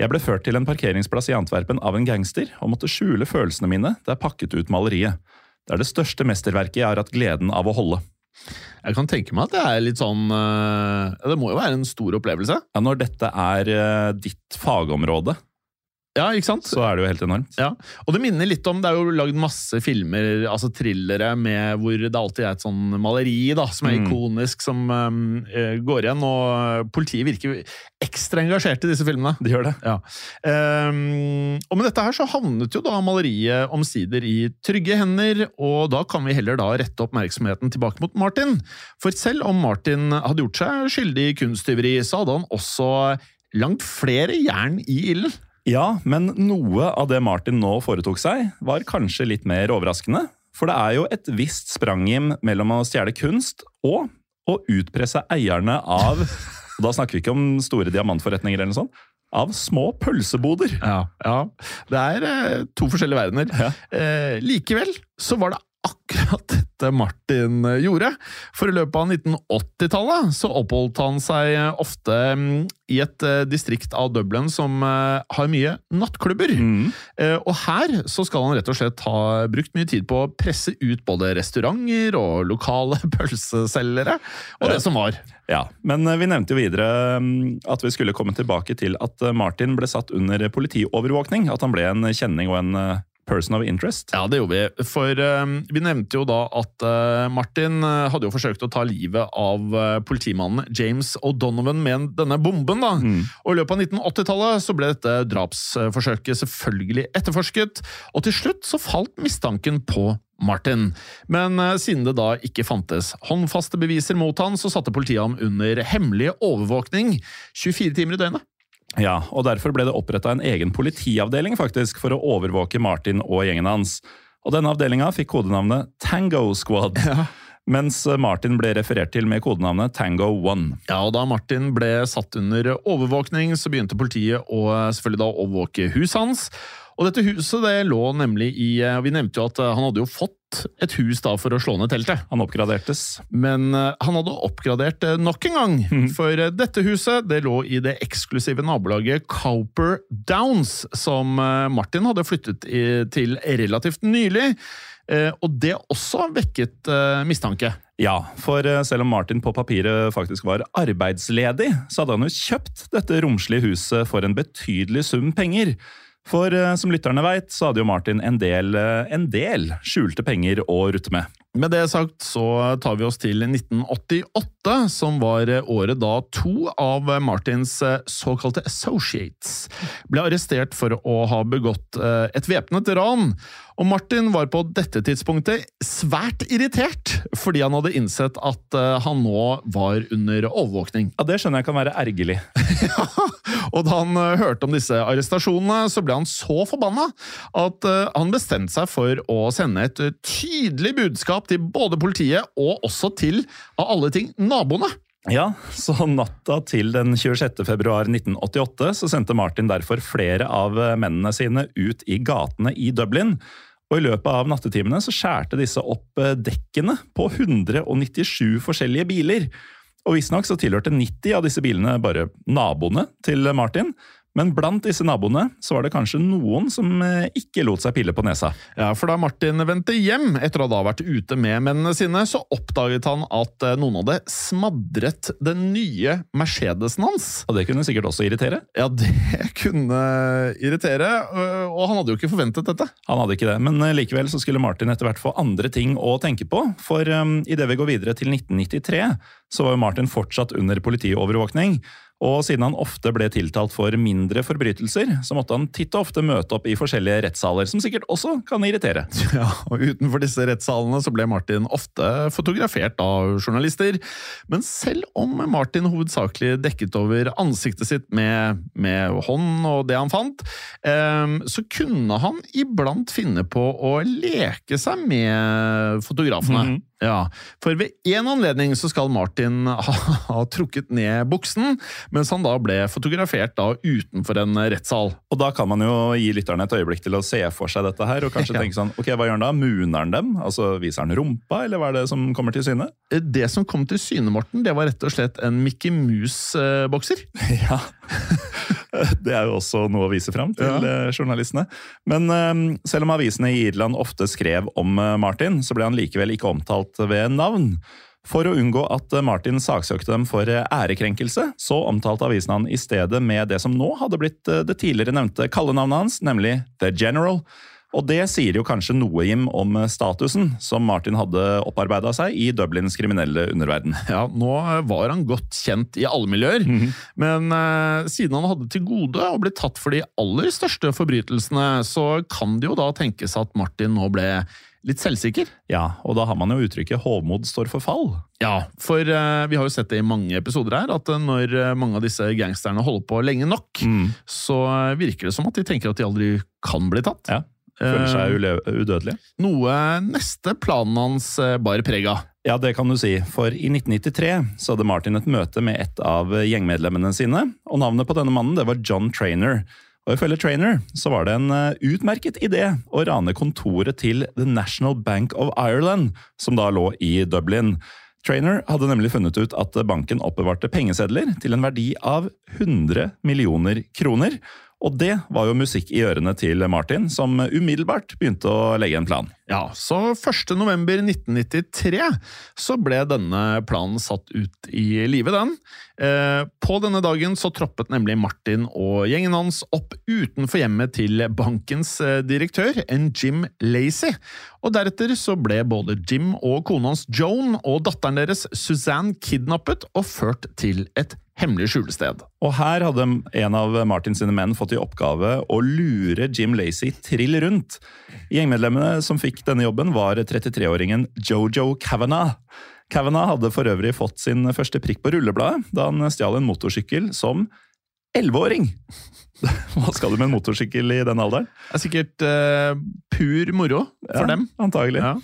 Jeg ble ført til en parkeringsplass i Antwerpen av en gangster, og måtte skjule følelsene mine da jeg pakket ut maleriet. Det er det største mesterverket jeg har hatt gleden av å holde. Jeg kan tenke meg at det er litt sånn eh, Det må jo være en stor opplevelse? Ja, Når dette er eh, ditt fagområde, Ja, ikke sant? så er det jo helt enormt. Ja, og det minner litt om Det er jo lagd masse filmer, altså thrillere, med hvor det alltid er et sånn maleri da, som er Mm. ikonisk, som um, går igjen. Og politiet virker ekstra engasjert i disse filmene. De gjør det. Ja. Um, og med dette her så havnet jo da maleriet omsider i trygge hender, og da kan vi heller da rette oppmerksomheten tilbake mot Martin. For selv om Martin hadde gjort seg skyldig i kunsttyveri, så hadde han også langt flere jern i ilden. Ja, men noe av det Martin nå foretok seg, var kanskje litt mer overraskende. For det er jo et visst sprangim mellom å stjele kunst og å utpresse eierne av og Da snakker vi ikke om store diamantforretninger eller noe sånt. Av små pølseboder. Ja, ja. Det er eh, to forskjellige verdener. Ja. Eh, likevel så var det akkurat dette Martin gjorde. For i løpet av 1980-tallet så oppholdt han seg eh, ofte mm, i et eh, distrikt av Dublin som eh, har mye nattklubber. Mm. Og her så skal han rett og slett ha brukt mye tid på å presse ut både restauranter og lokale pølseselgere, og det som var. Ja, men vi nevnte jo videre mm, at vi skulle komme tilbake til at Martin ble satt under politiovervåkning. At han ble en kjenning og en person of interest. Ja, det gjorde vi. For eh, vi nevnte jo da at uh, Martin eh, hadde jo forsøkt å ta livet av uh, politimannen James O'Donovan med denne bomben. da. Mm. Og I løpet av 1980-tallet så ble dette drapsforsøket selvfølgelig etterforsket, og til slutt så falt mistanken på Martin. Men uh, siden det da ikke fantes håndfaste beviser mot han, så satte politiet ham under hemmelig overvåkning 24 timer i døgnet. Ja, og Derfor ble det oppretta en egen politiavdeling faktisk for å overvåke Martin og gjengen hans. Og Denne avdelinga fikk kodenavnet Tango Squad. Mens Martin ble referert til med kodenavnet Tango One. Ja, og Da Martin ble satt under overvåkning, så begynte politiet å eh, selvfølgelig da overvåke huset hans. Og dette huset det lå nemlig i eh, Vi nevnte jo at eh, han hadde jo fått et hus da for å slå ned teltet. Han oppgradertes. Men uh, han hadde oppgradert eh, nok en gang. For uh, dette huset det lå i det eksklusive nabolaget Cowper Downs, som Martin hadde flyttet i, til relativt nylig. Og det også vekket mistanke. Ja, for selv om Martin på papiret faktisk var arbeidsledig, så hadde han jo kjøpt dette romslige huset for en betydelig sum penger. For eh, som lytterne veit, så hadde jo Martin en del, eh, en del skjulte penger å rutte med. Med det sagt så tar vi oss til 1988, som var året da to av Martins eh, såkalte associates ble arrestert for å ha begått eh, et væpnet ran. Og Martin var på dette tidspunktet svært irritert, fordi han hadde innsett at eh, han nå var under overvåkning. Ja, Det skjønner jeg kan være ergerlig. Og da han eh, hørte om disse arrestasjonene, så ble han så forbanna at eh, han bestemte seg for å sende et tydelig budskap til både politiet og også til, av alle ting, naboene. Ja, så natta til den 26. februar 1988 så sendte Martin derfor flere av mennene sine ut i gatene i Dublin. Og I løpet av nattetimene så skjærte disse opp eh, dekkene på 197 forskjellige biler. Og Visstnok tilhørte 90 av disse bilene bare naboene til Martin. Men blant disse naboene så var det kanskje noen som eh, ikke lot seg pille på nesa. Ja, for da Martin vendte hjem etter å ha da vært ute med mennene sine, så oppdaget han at eh, noen hadde smadret den nye Mercedesen hans. Og det kunne sikkert også irritere. Ja, det kunne irritere, øh, og han hadde jo ikke forventet dette. Han hadde ikke det, men eh, likevel så skulle Martin etter hvert få andre ting å tenke på. For um, idet vi går videre til 1993, så var Martin fortsatt under politiovervåkning. Og siden han ofte ble tiltalt for mindre forbrytelser, så måtte han titt og ofte møte opp i forskjellige rettssaler, som sikkert også kan irritere. Ja, og Utenfor disse rettssalene så ble Martin ofte fotografert av journalister. Men selv om Martin hovedsakelig dekket over ansiktet sitt med, med hånd og det han fant, eh, så kunne han iblant finne på å leke seg med fotografene. Mhm. Ja, For ved én anledning så skal Martin ha, ha trukket ned buksen, mens han da ble fotografert da utenfor en rettssal. Og da kan man jo gi lytterne et øyeblikk til å se for seg dette her, og kanskje Ja. tenke sånn Ok, hva gjør han da? Muner han dem? Altså Viser han rumpa, eller hva er det som kommer til syne? Det som kom til syne, Morten, det var rett og slett en Mickey Mouse-bokser. Ja. Det er jo også noe å vise fram til Ja. eh, journalistene. Men eh, selv om avisene i Irland ofte skrev om eh, Martin, så ble han likevel ikke omtalt ved navn. For å unngå at eh, Martin saksøkte dem for ærekrenkelse, så omtalte avisen han i stedet med det som nå hadde blitt det tidligere nevnte kallenavnet hans, nemlig The General. Og det sier jo kanskje noe, Jim, om statusen som Martin hadde opparbeida seg i Dublins kriminelle underverden. Ja, nå var han godt kjent i alle miljøer, men eh, siden han hadde til gode å bli tatt for de aller største forbrytelsene, så kan det jo da tenkes at Martin nå ble litt selvsikker. Ja, og da har man jo uttrykket 'hovmod står for fall'. Ja, for eh, vi har jo sett det i mange episoder her, at eh, når eh, mange av disse gangsterne holder på lenge nok, så eh, virker det som at de tenker at de aldri kan bli tatt. Ja, Føler Eh, seg ule udødelige. Noe neste planen hans eh, bar preg av. Ja, det kan du si, for i 1993 så hadde Martin et møte med et av gjengmedlemmene sine, og navnet på denne mannen det var John Trainer. Og ifølge Trainer så var det en eh, utmerket idé å rane kontoret til The National Bank of Ireland, som da lå i Dublin. Trainer hadde nemlig funnet ut at banken oppbevarte pengesedler til en verdi av 100 millioner kroner. Og det var jo musikk i ørene til Martin, som umiddelbart begynte å legge en plan. Ja, så 1. november 1993 så ble denne planen satt ut i live, den. Eh, på denne dagen så troppet nemlig Martin og gjengen hans opp utenfor hjemmet til bankens eh, direktør, en Jim Lacey. Og deretter så ble både Jim og kona hans Joan og datteren deres Suzanne kidnappet og ført til et hemmelig skjulested. Og her hadde en av Martin sine menn fått i oppgave å lure Jim Lacey trill rundt. Gjengmedlemmene som fikk denne jobben, var 33-åringen Jojo Kavanagh. Kavanagh hadde for øvrig fått sin første prikk på rullebladet da han stjal en motorsykkel som 11-åring. Hva skal du med en motorsykkel i den alderen? Det er sikkert uh, pur moro for Ja, dem. Antagelig. Ja.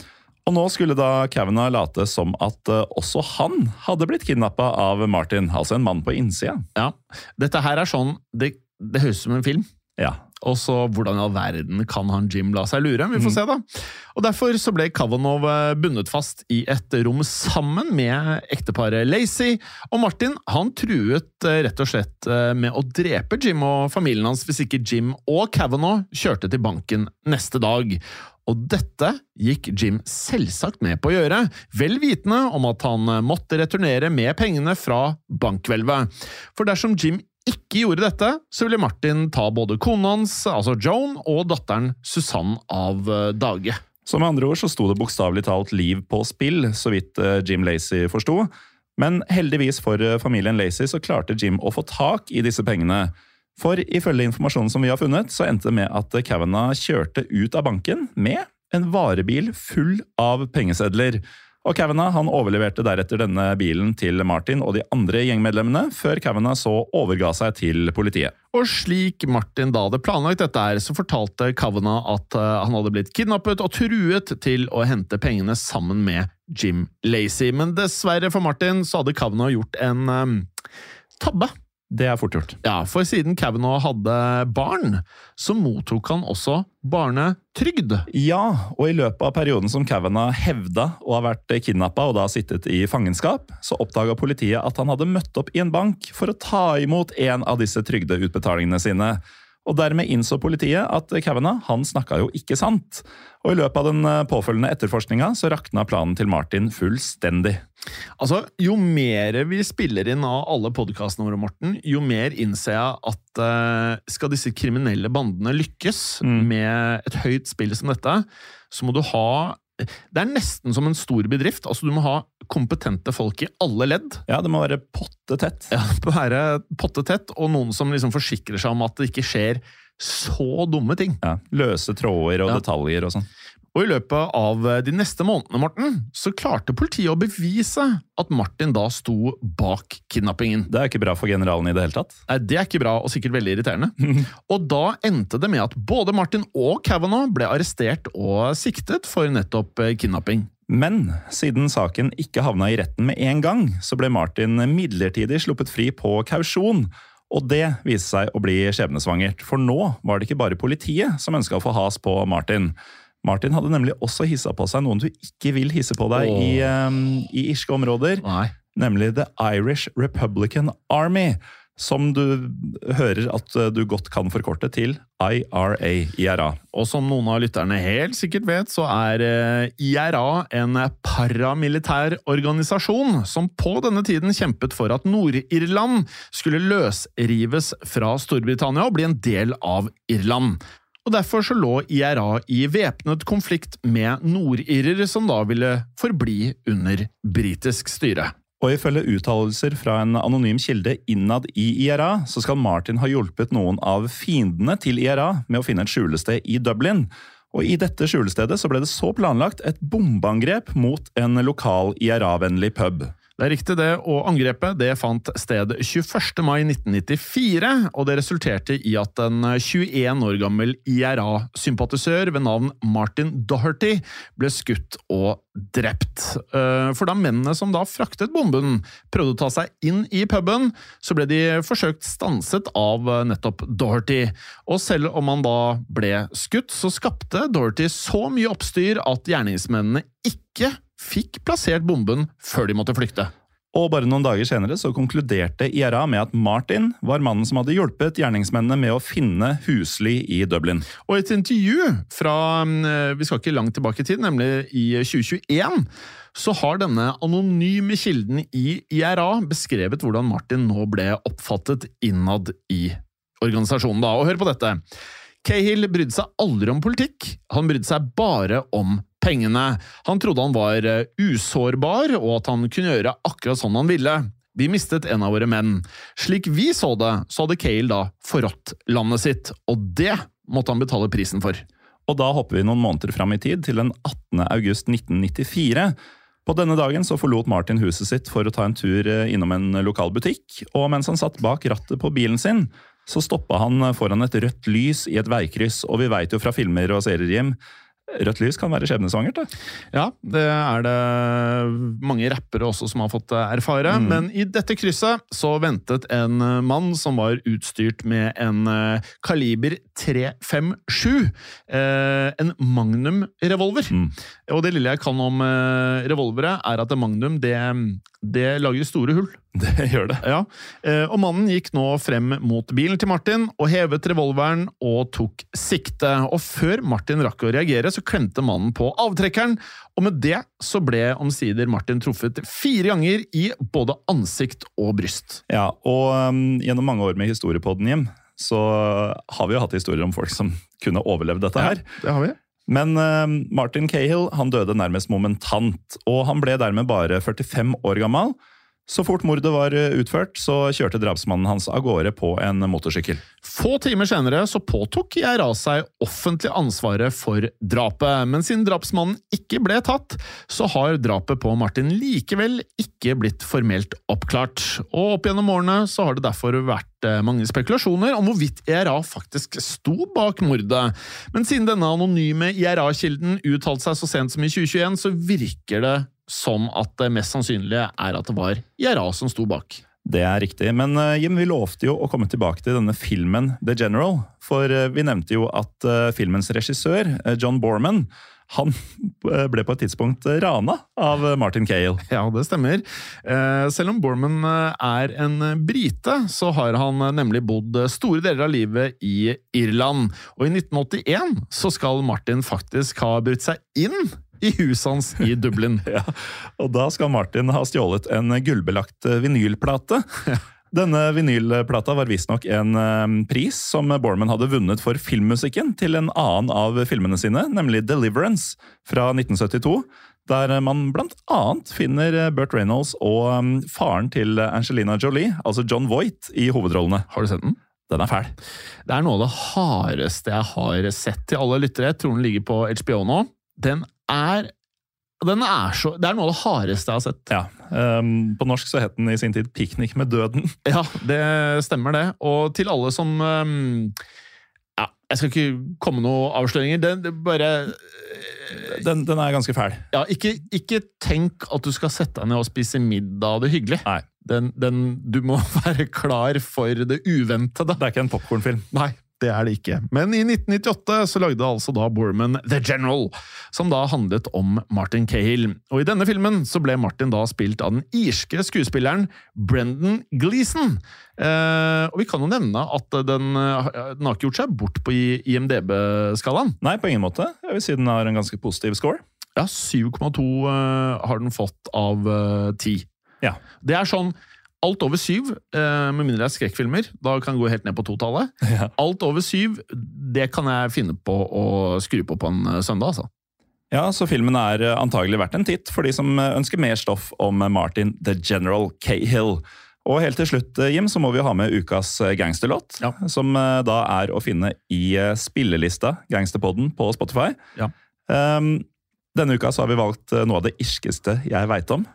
Og nå skulle da Kavanagh late som at eh, også han hadde blitt kidnappa av Martin, altså en mann på innsida. Ja. Dette her er sånn Det, det høres ut som en film. Ja. Og så hvordan i all verden kan han Jim la seg lure? Vi får se, da. Og Derfor så ble Kavanagh eh, bundet fast i et rom sammen med ekteparet Lacey. Og Martin han truet eh, rett og slett med å drepe Jim og familien hans hvis ikke Jim og Kavanagh kjørte til banken neste dag. Og dette gikk Jim selvsagt med på å gjøre, vel vitende om at han eh, måtte returnere med pengene fra bankhvelvet. For dersom Jim ikke gjorde dette, så ville Martin ta både konen hans, altså Joan, og datteren Susanne av eh, dage. Så med andre ord så sto det bokstavelig talt liv på spill, så vidt eh, Jim Lacey forsto. Men heldigvis for familien Lacey så klarte Jim å få tak i disse pengene. For ifølge informasjonen som vi har funnet, så endte det med at Kavanagh kjørte ut av banken med en varebil full av pengesedler. Og Kavanagh han overleverte deretter denne bilen til Martin og de andre gjengmedlemmene, før Kavanagh så overga seg til politiet. Og slik Martin da hadde planlagt dette, her, så fortalte Kavanagh at eh, han hadde blitt kidnappet og truet til å hente pengene sammen med Jim Lacey. Men dessverre for Martin så hadde Kavanagh gjort en um, tabbe. Det er fort gjort. Ja, for siden Kavanaugh hadde barn, så mottok han også barnetrygd. Ja, og i løpet av perioden som Kavanaugh hevda å ha vært kidnappa og da sittet i fangenskap, så oppdaga politiet at han hadde møtt opp i en bank for å ta imot en av disse trygdeutbetalingene sine. Og Dermed innså politiet at Kavanagh han snakka jo ikke sant. Og I løpet av den eh, påfølgende etterforskninga så rakna planen til Martin fullstendig. Altså, Jo mer vi spiller inn av alle podkastene våre, Morten, jo mer innser jeg at uh, skal disse kriminelle bandene lykkes Mm. med et høyt spill som dette, så må du ha Det er nesten som en stor bedrift. altså Du må ha kompetente folk i alle ledd. Ja, det må være potte tett. Ja, det må være potte tett, og noen som liksom forsikrer seg om at det ikke skjer så dumme ting. Ja, løse tråder og Ja. detaljer og sånn. Og i løpet av de neste månedene, Morten, så klarte politiet å bevise at Martin da sto bak kidnappingen. Det er ikke bra for generalen i det hele tatt. Nei, Det er ikke bra, og sikkert veldig irriterende. Og da endte det med at både Martin og Kavanaugh ble arrestert og siktet for nettopp eh, kidnapping. Men siden saken ikke havna i retten med en gang, så ble Martin midlertidig sluppet fri på kausjon. Og det viste seg å bli skjebnesvangert, for nå var det ikke bare politiet som ønska å få has på Martin. Martin hadde nemlig også hissa på seg noen du ikke vil hisse på deg i, um, i irske områder, Nei. nemlig The Irish Republican Army. Som du hører at uh, du godt kan forkorte til IRA. IRA. Og som noen av lytterne helt sikkert vet, så er eh, IRA en paramilitær organisasjon som på denne tiden kjempet for at Nord-Irland skulle løsrives fra Storbritannia og bli en del av Irland. Og Derfor så lå IRA i væpnet konflikt med nordirere, som da ville forbli under britisk styre. Og ifølge uttalelser fra en anonym kilde innad i IRA, så skal Martin ha hjulpet noen av fiendene til IRA med å finne et skjulested i Dublin. Og i dette skjulestedet så ble det så planlagt et bombeangrep mot en lokal IRA-vennlig pub. Det er riktig det, og angrepet det fant sted 21. mai 1994, og det resulterte i at en 21 år gammel IRA-sympatisør ved navn Martin Doherty ble skutt og drept. Eh, For da mennene som da fraktet bomben prøvde å ta seg inn i puben, så ble de forsøkt stanset av nettopp Doherty. Og selv om han da ble skutt, så skapte Doherty så mye oppstyr at gjerningsmennene ikke fikk plassert bomben før de måtte flykte. Og bare noen dager senere så konkluderte IRA med at Martin var mannen som hadde hjulpet gjerningsmennene med å finne husly i Dublin. Og et intervju fra eh, vi skal ikke langt tilbake i tid, nemlig i 2021, så har denne anonyme kilden i IRA beskrevet hvordan Martin nå ble oppfattet innad i organisasjonen. Da. Og hør på dette. Cahill brydde seg aldri om politikk, han brydde seg bare om pengene. Han trodde han var eh, usårbar, og at han kunne gjøre akkurat sånn han ville. Vi mistet en av våre menn. Slik vi så det, så hadde Cahill da forrådt landet sitt, og det måtte han betale prisen for. Og da hopper vi noen måneder fram i tid, til den 18. august 1994. På denne dagen så forlot Martin huset sitt for å ta en tur eh, innom en lokal butikk, og mens han satt bak rattet på bilen sin, så stoppa han foran et rødt lys i et veikryss, og vi veit jo fra filmer og serier, Jim, rødt lys kan være skjebnesvangert, det. Ja, det er det mange rappere også som har fått erfare. Mm. Men i dette krysset så ventet en mann som var utstyrt med en eh, kaliber 357. Eh, en Magnum-revolver. Mm. Og det lille jeg kan om eh, revolvere, er at Magnum det, det lager store hull. Det gjør det. Ja, eh, og mannen gikk nå frem mot bilen til Martin og hevet revolveren og tok sikte. Og før Martin rakk å reagere, så klemte mannen på avtrekkeren, og med det så ble omsider Martin truffet fire ganger i både ansikt og bryst. Ja, og um, gjennom mange år med historiepodden, Jim, så har vi jo hatt historier om folk som kunne overlevd dette her. Ja, det har vi. Men uh, Martin Cahill han døde nærmest momentant, og han ble dermed bare 45 år gammel. Så fort mordet var uh, utført, så kjørte drapsmannen hans av gårde på en motorsykkel. Få timer senere så påtok IRA seg offentlig ansvaret for drapet, men siden drapsmannen ikke ble tatt, så har drapet på Martin likevel ikke blitt formelt oppklart. Og opp gjennom årene så har det derfor vært eh, mange spekulasjoner om hvorvidt IRA faktisk sto bak mordet. Men siden denne anonyme IRA-kilden uttalte seg så sent som i 2021, så virker det som at det mest sannsynlige er at det var IRA som sto bak. Det er riktig. Men eh, Jim, vi lovte jo å komme tilbake til denne filmen The General. For eh, vi nevnte jo at eh, filmens regissør, John Borman, han ble på et tidspunkt rana av Martin Cale. Ja, det stemmer. Eh, Selv om Borman er en brite, så har han nemlig bodd store deler av livet i Irland. Og i 1981 så skal Martin faktisk ha brutt seg inn i huset hans i Dublin. Ja, og da skal Martin ha stjålet en gullbelagt eh, vinylplate. Denne vinylplata var visstnok en eh, pris som Borman hadde vunnet for filmmusikken til en annen av filmene sine, nemlig Deliverance fra 1972. Der man blant annet finner eh, Burt Reynolds og eh, faren til Angelina Jolie, altså John Voight, i hovedrollene. Har du sett den? Den er fæl. Det er noe av det hardeste jeg har sett til alle lyttere. Jeg tror den ligger på HBO nå. Den er den er så, Det er noe av det hardeste jeg har sett. Ja, um, På norsk så het den i sin tid 'Piknik med døden'. Ja, det stemmer det. Og til alle som um, Ja, jeg skal ikke komme noen avsløringer. Den, det bare Den, den er ganske fæl. Ja, ikke, ikke tenk at du skal sette deg ned og spise middag og det hyggelig. Nei. Den, den, du må være klar for det uventede. Det er ikke en popkornfilm. Nei, det er det ikke. Men i 1998 så lagde altså da Borman The General, som da handlet om Martin Cahill. Og i denne filmen så ble Martin da spilt av den irske skuespilleren Brendan Gleeson. Eh, og vi kan jo nevne at den, eh, den har ikke gjort seg bort på IMDb-skalaen. Nei, på ingen måte. Jeg vil si den har en ganske positiv score. Ja, 7,2 eh, har den fått av eh, 10. Ja. Det er sånn Alt over syv, eh, med mindre det er skrekkfilmer, da kan det gå helt ned på totallet. Ja. Alt over syv, det kan jeg finne på å skru på på en eh, søndag, altså. Ja, så filmen er eh, antagelig verdt en titt for de som ønsker mer stoff om Martin the General Cahill. Og helt til slutt, Jim, så må vi ha med ukas gangsterlåt. Ja. Som da er å finne i spillelista Gangsterpodden på Spotify. Ja. Um, denne uka så har vi valgt noe av det irskeste jeg veit om.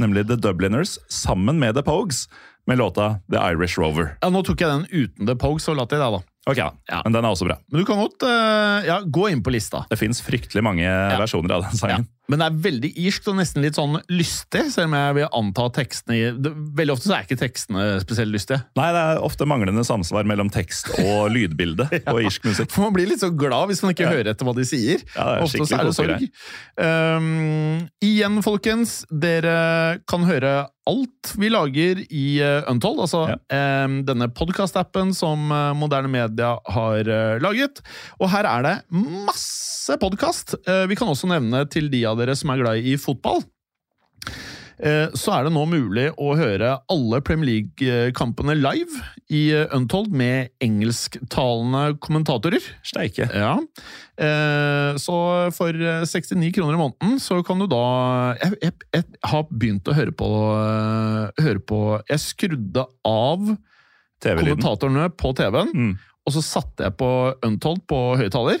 Nemlig The Dubliners sammen med The Pogues med låta The Irish Rover. Ja, Nå tok jeg den uten The Pogues og la til deg, da. Ok. Ja. Men den er også bra. Men du kan godt uh, ja, gå inn på lista. Det fins fryktelig mange versjoner av den sangen. Men det er veldig irsk og nesten litt sånn lystig, selv om jeg vil anta tekstene det, Veldig ofte så er ikke tekstene spesielt lystige. Nei, det er ofte manglende samsvar mellom tekst og lydbilde på irsk musikk. For Man blir litt så glad hvis man ikke Ja. hører etter hva de sier. Ja, det er Ofte så er det sorg. Um, igjen, folkens, dere kan høre alt vi lager i uh, Untold, altså um, denne podkast-appen som uh, moderne media har uh, laget. Og her er det masse podkast! Uh, vi kan også nevne til de av dere som er glad i fotball. Eh, Så er det nå mulig å høre alle Premier League-kampene live i eh, Untold med engelsktalende kommentatorer. Steike. Ja. Eh, Så for eh, 69 kroner i måneden så kan du da Jeg, jeg, jeg har begynt å høre på, høre på Jeg skrudde av TV-lyden. kommentatorene på TV-en, Mm. og så satte jeg på Untold på høyttaler.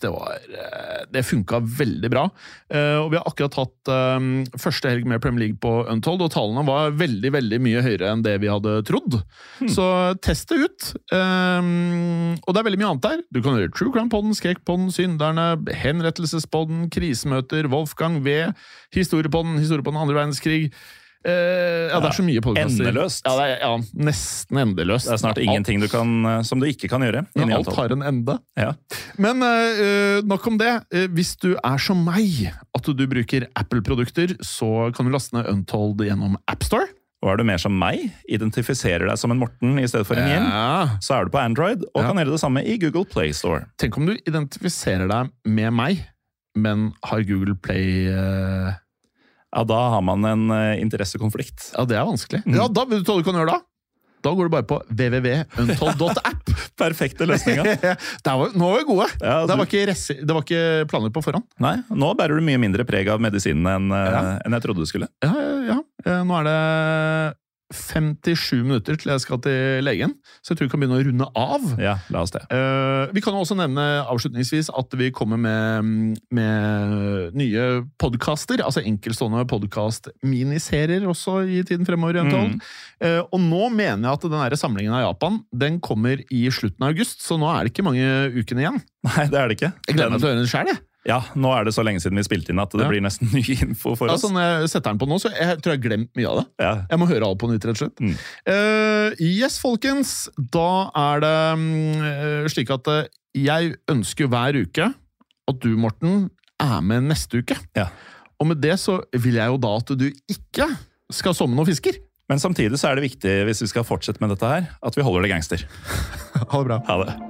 Det var, eh, det funka veldig bra. Eh, Og vi har akkurat hatt eh, første helg med Premier League på Untold, og tallene var veldig veldig mye høyere enn det vi hadde trodd. Så test det ut. Og det er veldig mye annet der. Du kan høre True Crime-podden, Skrekkpodden, Synderne, Henrettelsespodden, Krisemøter, Wolfgang V, Historiepodden, Historiepodden andre verdenskrig. Eh, ja, det er så mye podkaster. Endeløst. Ja, det er, ja, nesten endeløst. Det er snart ingenting du kan, eh, som du ikke kan gjøre. Men alt har en ende. Ja. Men uh, nok om det. Hvis du er som meg, at du bruker Apple-produkter, så kan du laste ned Untold gjennom AppStore. Og er du mer som meg, identifiserer deg som en Morten i stedet for en Jim, Ja. så er du på Android og Ja. kan gjøre det samme i Google Play Store. Tenk om du identifiserer deg med meg, men har Google Play eh, Ja, Da har man en eh, interessekonflikt. Ja, det er vanskelig. Mm. Ja, da vet du hva du kan gjøre da? Da går du bare på www.untold.app. Perfekte løsninger. Nå var vi gode! Ja, det, var ikke resi, det var ikke planer på forhånd. Nei, nå bærer du mye mindre preg av medisinene enn eh, Ja. enn jeg trodde du skulle. Ja, ja, ja. Eh, Nå er det 57 minutter til jeg skal til legen, så jeg tror vi kan begynne å runde av. Ja, la oss det. Eh, vi kan jo også nevne avslutningsvis at vi kommer med, med nye podkaster, altså enkeltstående podkast-miniserier også i tiden fremover. Mm. Eh, og nå mener jeg at den samlingen av Japan den kommer i slutten av august, så nå er det ikke mange ukene igjen. Nei, det er det ikke. Jeg gleder meg til å høre den sjøl, jeg. Ja, nå er det så lenge siden vi spilte inn at det Ja. blir nesten ny info for oss. Altså, når jeg setter den på nå, så jeg tror jeg har glemt mye av det. Ja. Jeg må høre alt på nytt, rett og slett. Mm. Uh, yes, folkens. Da er det eh, slik at uh, jeg ønsker hver uke at du, Morten, er med neste uke. Ja. Og med det så vil jeg jo da at du ikke skal somme noen fisker. Men samtidig så er det viktig hvis vi skal fortsette med dette her, at vi holder det gangster. Ha det bra. Ha det.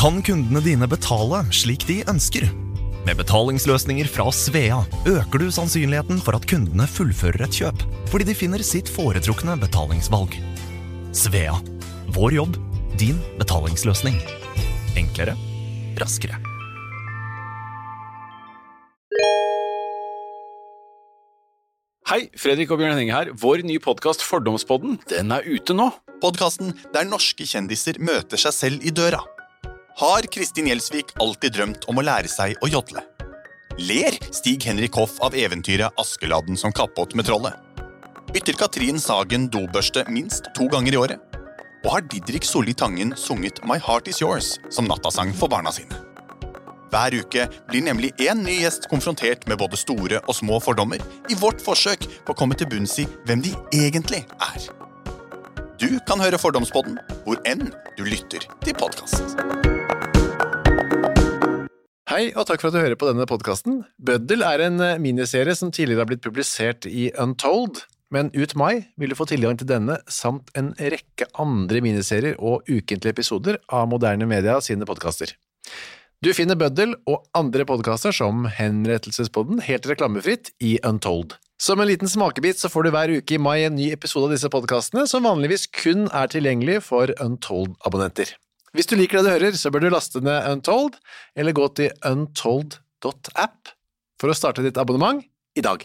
Kan kundene dine betale slik de ønsker? Med betalingsløsninger fra Svea øker du sannsynligheten for at kundene fullfører et kjøp, fordi de finner sitt foretrukne betalingsvalg. Svea vår jobb, din betalingsløsning. Enklere, raskere. Hei, Fredrik og Bjørn Henning her. Vår nye podkast Fordomspodden den er ute nå. Podkasten der norske kjendiser møter seg selv i døra. Har Kristin Gjelsvik alltid drømt om å lære seg å jodle? Ler Stig Henrik Hoff av eventyret Askeladden som kappåt med trollet? Bytter Katrin Sagen dobørste minst to ganger i året? Og har Didrik Solli Tangen sunget My Heart Is Yours som nattasang for barna sine? Hver uke blir nemlig én ny gjest konfrontert med både store og små fordommer i vårt forsøk på å komme til bunns i hvem de egentlig er. Du kan høre Fordomspodden hvor enn du lytter til podkast. Hei, og takk for at du hører på denne podkasten. Bøddel er en eh, miniserie som tidligere har blitt publisert i Untold, men ut mai vil du få tilgang til denne samt en rekke andre miniserier og ukentlige episoder av Moderne Media sine podkaster. Du finner Bøddel og andre podkaster som Henrettelsespodden helt reklamefritt i Untold. Som en liten smakebit så får du hver uke i mai en ny episode av disse podkastene, som vanligvis kun er tilgjengelig for Untold-abonnenter. Hvis du liker det du hører, så bør du laste ned Untold, eller gå til untold.app for å starte ditt abonnement i dag.